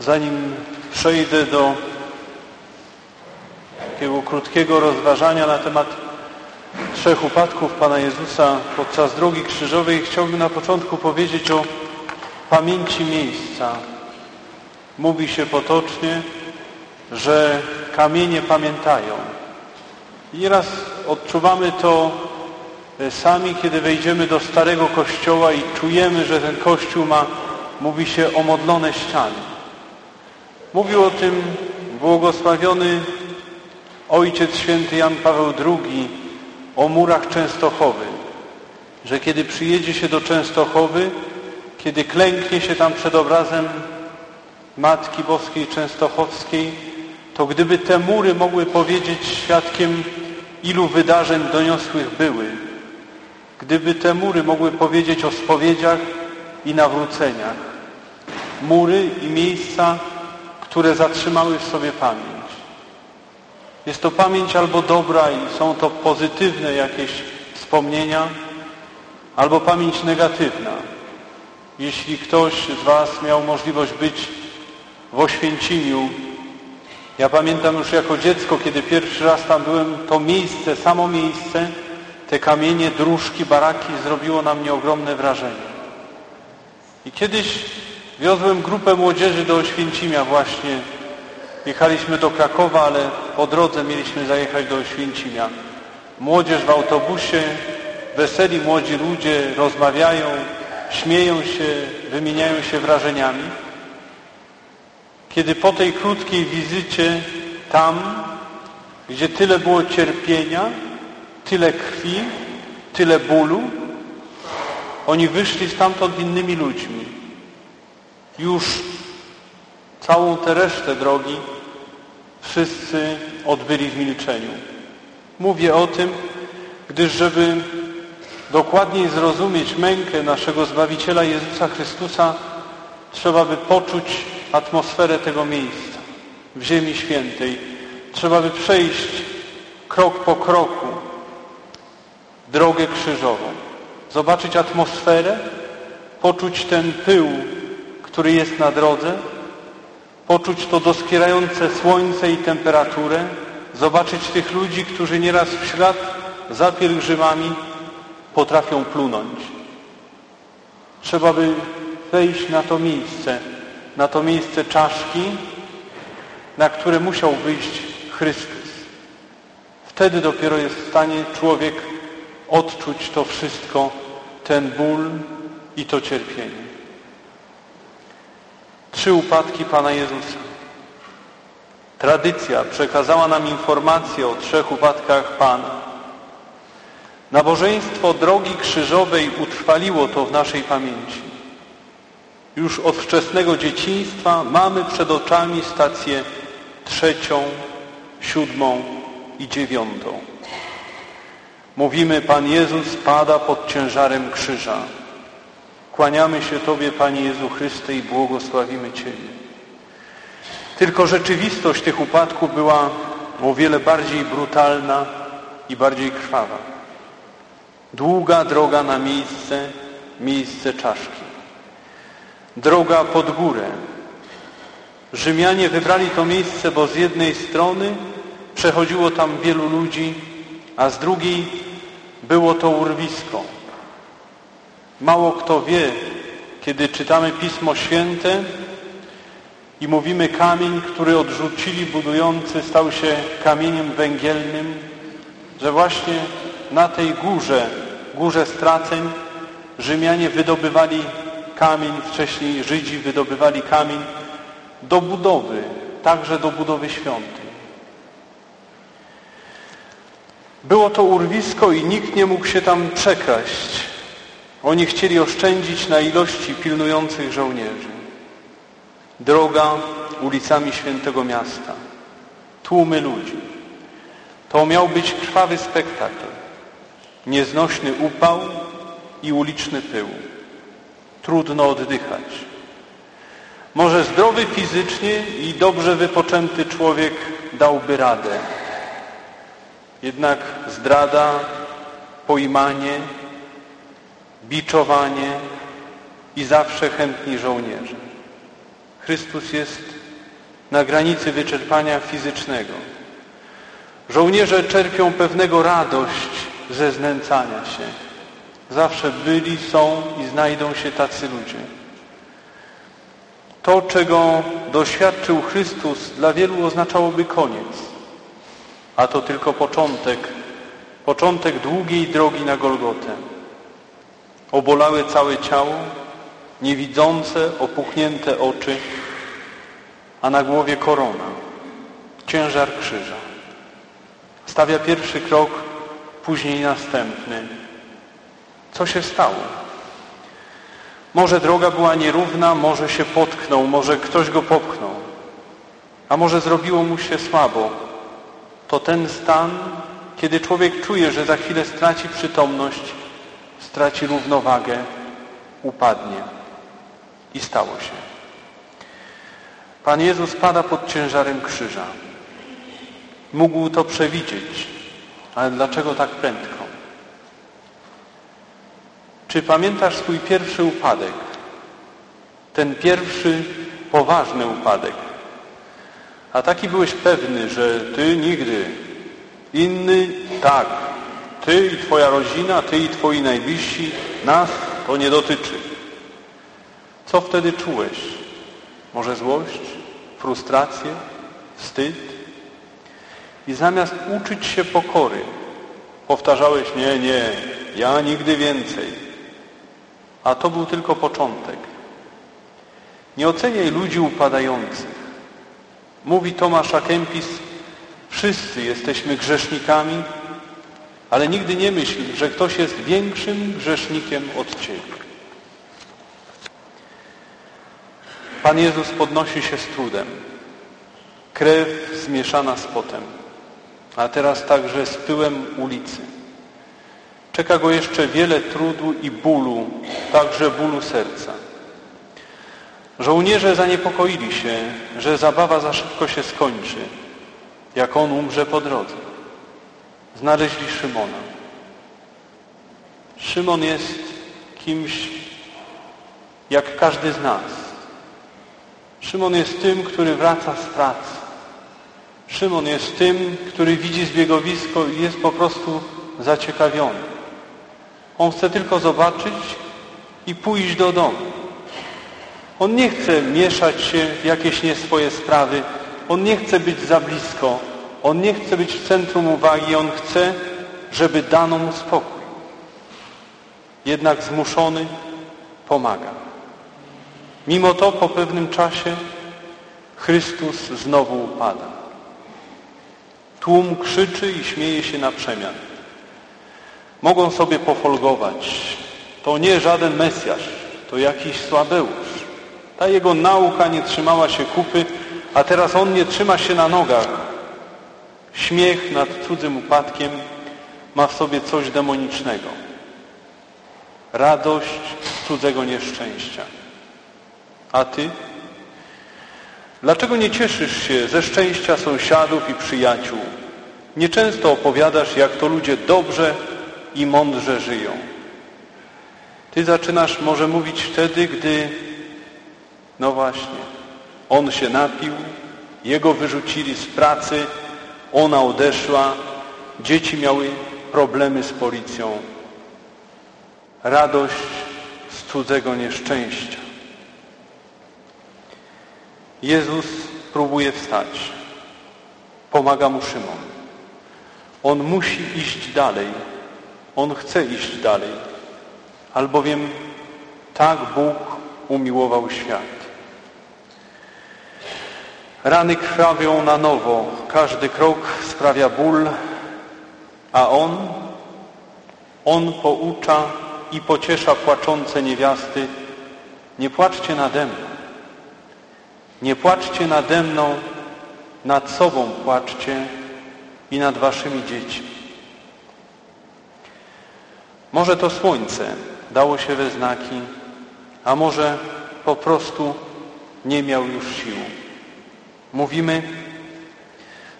Zanim przejdę do takiego krótkiego rozważania na temat trzech upadków Pana Jezusa podczas drogi krzyżowej, chciałbym na początku powiedzieć o pamięci miejsca. Mówi się potocznie, że kamienie pamiętają. I nieraz odczuwamy to sami, kiedy wejdziemy do starego kościoła i czujemy, że ten kościół ma, mówi się, omodlone ściany. Mówił o tym błogosławiony Ojciec Święty Jan Paweł II o murach Częstochowy, że kiedy przyjedzie się do Częstochowy, kiedy klęknie się tam przed obrazem Matki Boskiej Częstochowskiej, to gdyby te mury mogły powiedzieć świadkiem, ilu wydarzeń doniosłych były, gdyby te mury mogły powiedzieć o spowiedziach i nawróceniach, mury i miejsca, które zatrzymały w sobie pamięć. Jest to pamięć albo dobra i są to pozytywne jakieś wspomnienia, albo pamięć negatywna. Jeśli ktoś z Was miał możliwość być w Oświęcimiu, ja pamiętam już jako dziecko, kiedy pierwszy raz tam byłem, to miejsce, samo miejsce, te kamienie, dróżki, baraki zrobiło na mnie ogromne wrażenie. I kiedyś wiozłem grupę młodzieży do Oświęcimia właśnie. Jechaliśmy do Krakowa, ale po drodze mieliśmy zajechać do Oświęcimia. Młodzież w autobusie, weseli młodzi ludzie rozmawiają, śmieją się, wymieniają się wrażeniami. Kiedy po tej krótkiej wizycie tam, gdzie tyle było cierpienia, tyle krwi, tyle bólu, oni wyszli stamtąd innymi ludźmi. Już całą tę resztę drogi wszyscy odbyli w milczeniu. Mówię o tym, gdyż żeby dokładniej zrozumieć mękę naszego Zbawiciela Jezusa Chrystusa, trzeba by poczuć atmosferę tego miejsca w Ziemi Świętej. Trzeba by przejść krok po kroku drogę krzyżową, zobaczyć atmosferę, poczuć ten pył, który jest na drodze, poczuć to doskwierające słońce i temperaturę, zobaczyć tych ludzi, którzy nieraz w ślad za pielgrzymami potrafią plunąć. Trzeba by wejść na to miejsce, na to miejsce czaszki, na które musiał wyjść Chrystus. Wtedy dopiero jest w stanie człowiek odczuć to wszystko, ten ból i to cierpienie. Trzy upadki Pana Jezusa. Tradycja przekazała nam informację o trzech upadkach Pana. Nabożeństwo drogi krzyżowej utrwaliło to w naszej pamięci. Już od wczesnego dzieciństwa mamy przed oczami stację trzecią, siódmą i dziewiątą. Mówimy, Pan Jezus pada pod ciężarem krzyża. Kłaniamy się Tobie, Panie Jezu Chryste, i błogosławimy Ciebie. Tylko rzeczywistość tych upadków była o wiele bardziej brutalna i bardziej krwawa. Długa droga na miejsce, miejsce czaszki. Droga pod górę. Rzymianie wybrali to miejsce, bo z jednej strony przechodziło tam wielu ludzi, a z drugiej było to urwisko. Mało kto wie, kiedy czytamy Pismo Święte i mówimy kamień, który odrzucili budujący, stał się kamieniem węgielnym, że właśnie na tej górze, górze straceń, Rzymianie wydobywali kamień, wcześniej Żydzi wydobywali kamień do budowy, także do budowy świątyń. Było to urwisko i nikt nie mógł się tam przekraść. Oni chcieli oszczędzić na ilości pilnujących żołnierzy. Droga ulicami świętego miasta. Tłumy ludzi. To miał być krwawy spektakl. Nieznośny upał i uliczny pył. Trudno oddychać. Może zdrowy fizycznie i dobrze wypoczęty człowiek dałby radę. Jednak zdrada, pojmanie, biczowanie i zawsze chętni żołnierze. Chrystus jest na granicy wyczerpania fizycznego. Żołnierze czerpią pewnego radość ze znęcania się. Zawsze byli, są i znajdą się tacy ludzie. To, czego doświadczył Chrystus, dla wielu oznaczałoby koniec, a to tylko początek, początek długiej drogi na Golgotę. Obolałe całe ciało, niewidzące, opuchnięte oczy, a na głowie korona, ciężar krzyża. Stawia pierwszy krok, później następny. Co się stało? Może droga była nierówna, może się potknął, może ktoś go popchnął, a może zrobiło mu się słabo. To ten stan, kiedy człowiek czuje, że za chwilę straci przytomność, straci równowagę, upadnie. I stało się. Pan Jezus pada pod ciężarem krzyża. Mógł to przewidzieć, ale dlaczego tak prędko? Czy pamiętasz swój pierwszy upadek? Ten pierwszy poważny upadek. A taki byłeś pewny, że ty nigdy, inny tak, ty i twoja rodzina, ty i twoi najbliżsi, nas to nie dotyczy. Co wtedy czułeś? Może złość, frustrację, wstyd? I zamiast uczyć się pokory, powtarzałeś, nie, nie, ja nigdy więcej. A to był tylko początek. Nie oceniaj ludzi upadających. Mówi Tomasz Kempis, wszyscy jesteśmy grzesznikami, ale nigdy nie myśl, że ktoś jest większym grzesznikiem od Ciebie. Pan Jezus podnosi się z trudem. Krew zmieszana z potem, a teraz także z pyłem ulicy. Czeka go jeszcze wiele trudu i bólu, także bólu serca. Żołnierze zaniepokoili się, że zabawa za szybko się skończy, jak on umrze po drodze. Znaleźli Szymona. Szymon jest kimś jak każdy z nas. Szymon jest tym, który wraca z pracy. Szymon jest tym, który widzi zbiegowisko i jest po prostu zaciekawiony. On chce tylko zobaczyć i pójść do domu. On nie chce mieszać się w jakieś nie swoje sprawy. On nie chce być za blisko. On nie chce być w centrum uwagi. On chce, żeby dano mu spokój. Jednak zmuszony pomaga. Mimo to po pewnym czasie Chrystus znowu upada. Tłum krzyczy i śmieje się na przemian. Mogą sobie pofolgować. To nie żaden Mesjasz, to jakiś słabeusz. Ta jego nauka nie trzymała się kupy, a teraz on nie trzyma się na nogach. Śmiech nad cudzym upadkiem ma w sobie coś demonicznego. Radość cudzego nieszczęścia. A ty? Dlaczego nie cieszysz się ze szczęścia sąsiadów i przyjaciół? Nieczęsto opowiadasz, jak to ludzie dobrze i mądrze żyją. Ty zaczynasz może mówić wtedy, gdy, no właśnie, on się napił, jego wyrzucili z pracy, ona odeszła, dzieci miały problemy z policją. Radość z cudzego nieszczęścia. Jezus próbuje wstać. Pomaga mu Szymon. On musi iść dalej, on chce iść dalej, albowiem tak Bóg umiłował świat. Rany krwawią na nowo, każdy krok sprawia ból, a On, On poucza i pociesza płaczące niewiasty, nie płaczcie nade mną, nie płaczcie nade mną, nad sobą płaczcie i nad waszymi dziećmi. Może to słońce dało się we znaki, a może po prostu nie miał już sił. Mówimy,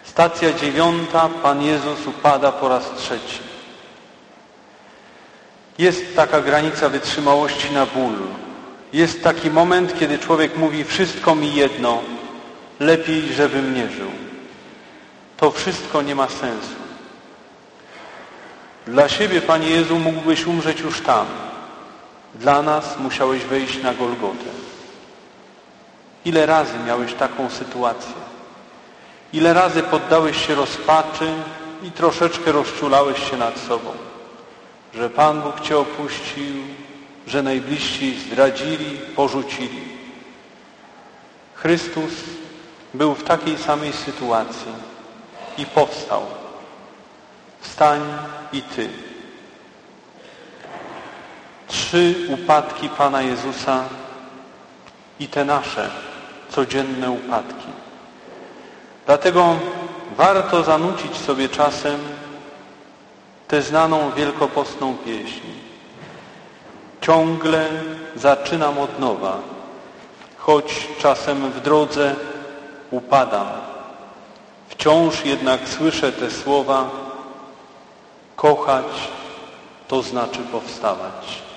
stacja dziewiąta, Pan Jezus upada po raz trzeci. Jest taka granica wytrzymałości na ból. Jest taki moment, kiedy człowiek mówi wszystko mi jedno, lepiej, żebym nie żył. To wszystko nie ma sensu. Dla siebie, Panie Jezu, mógłbyś umrzeć już tam. Dla nas musiałeś wejść na Golgotę. Ile razy miałeś taką sytuację? Ile razy poddałeś się rozpaczy i troszeczkę rozczulałeś się nad sobą? Że Pan Bóg Cię opuścił, że najbliżsi zdradzili, porzucili. Chrystus był w takiej samej sytuacji i powstał. Wstań i Ty. Trzy upadki Pana Jezusa i te nasze codzienne upadki. Dlatego warto zanucić sobie czasem tę znaną wielkopostną pieśń. Ciągle zaczynam od nowa, choć czasem w drodze upadam. Wciąż jednak słyszę te słowa, kochać to znaczy powstawać.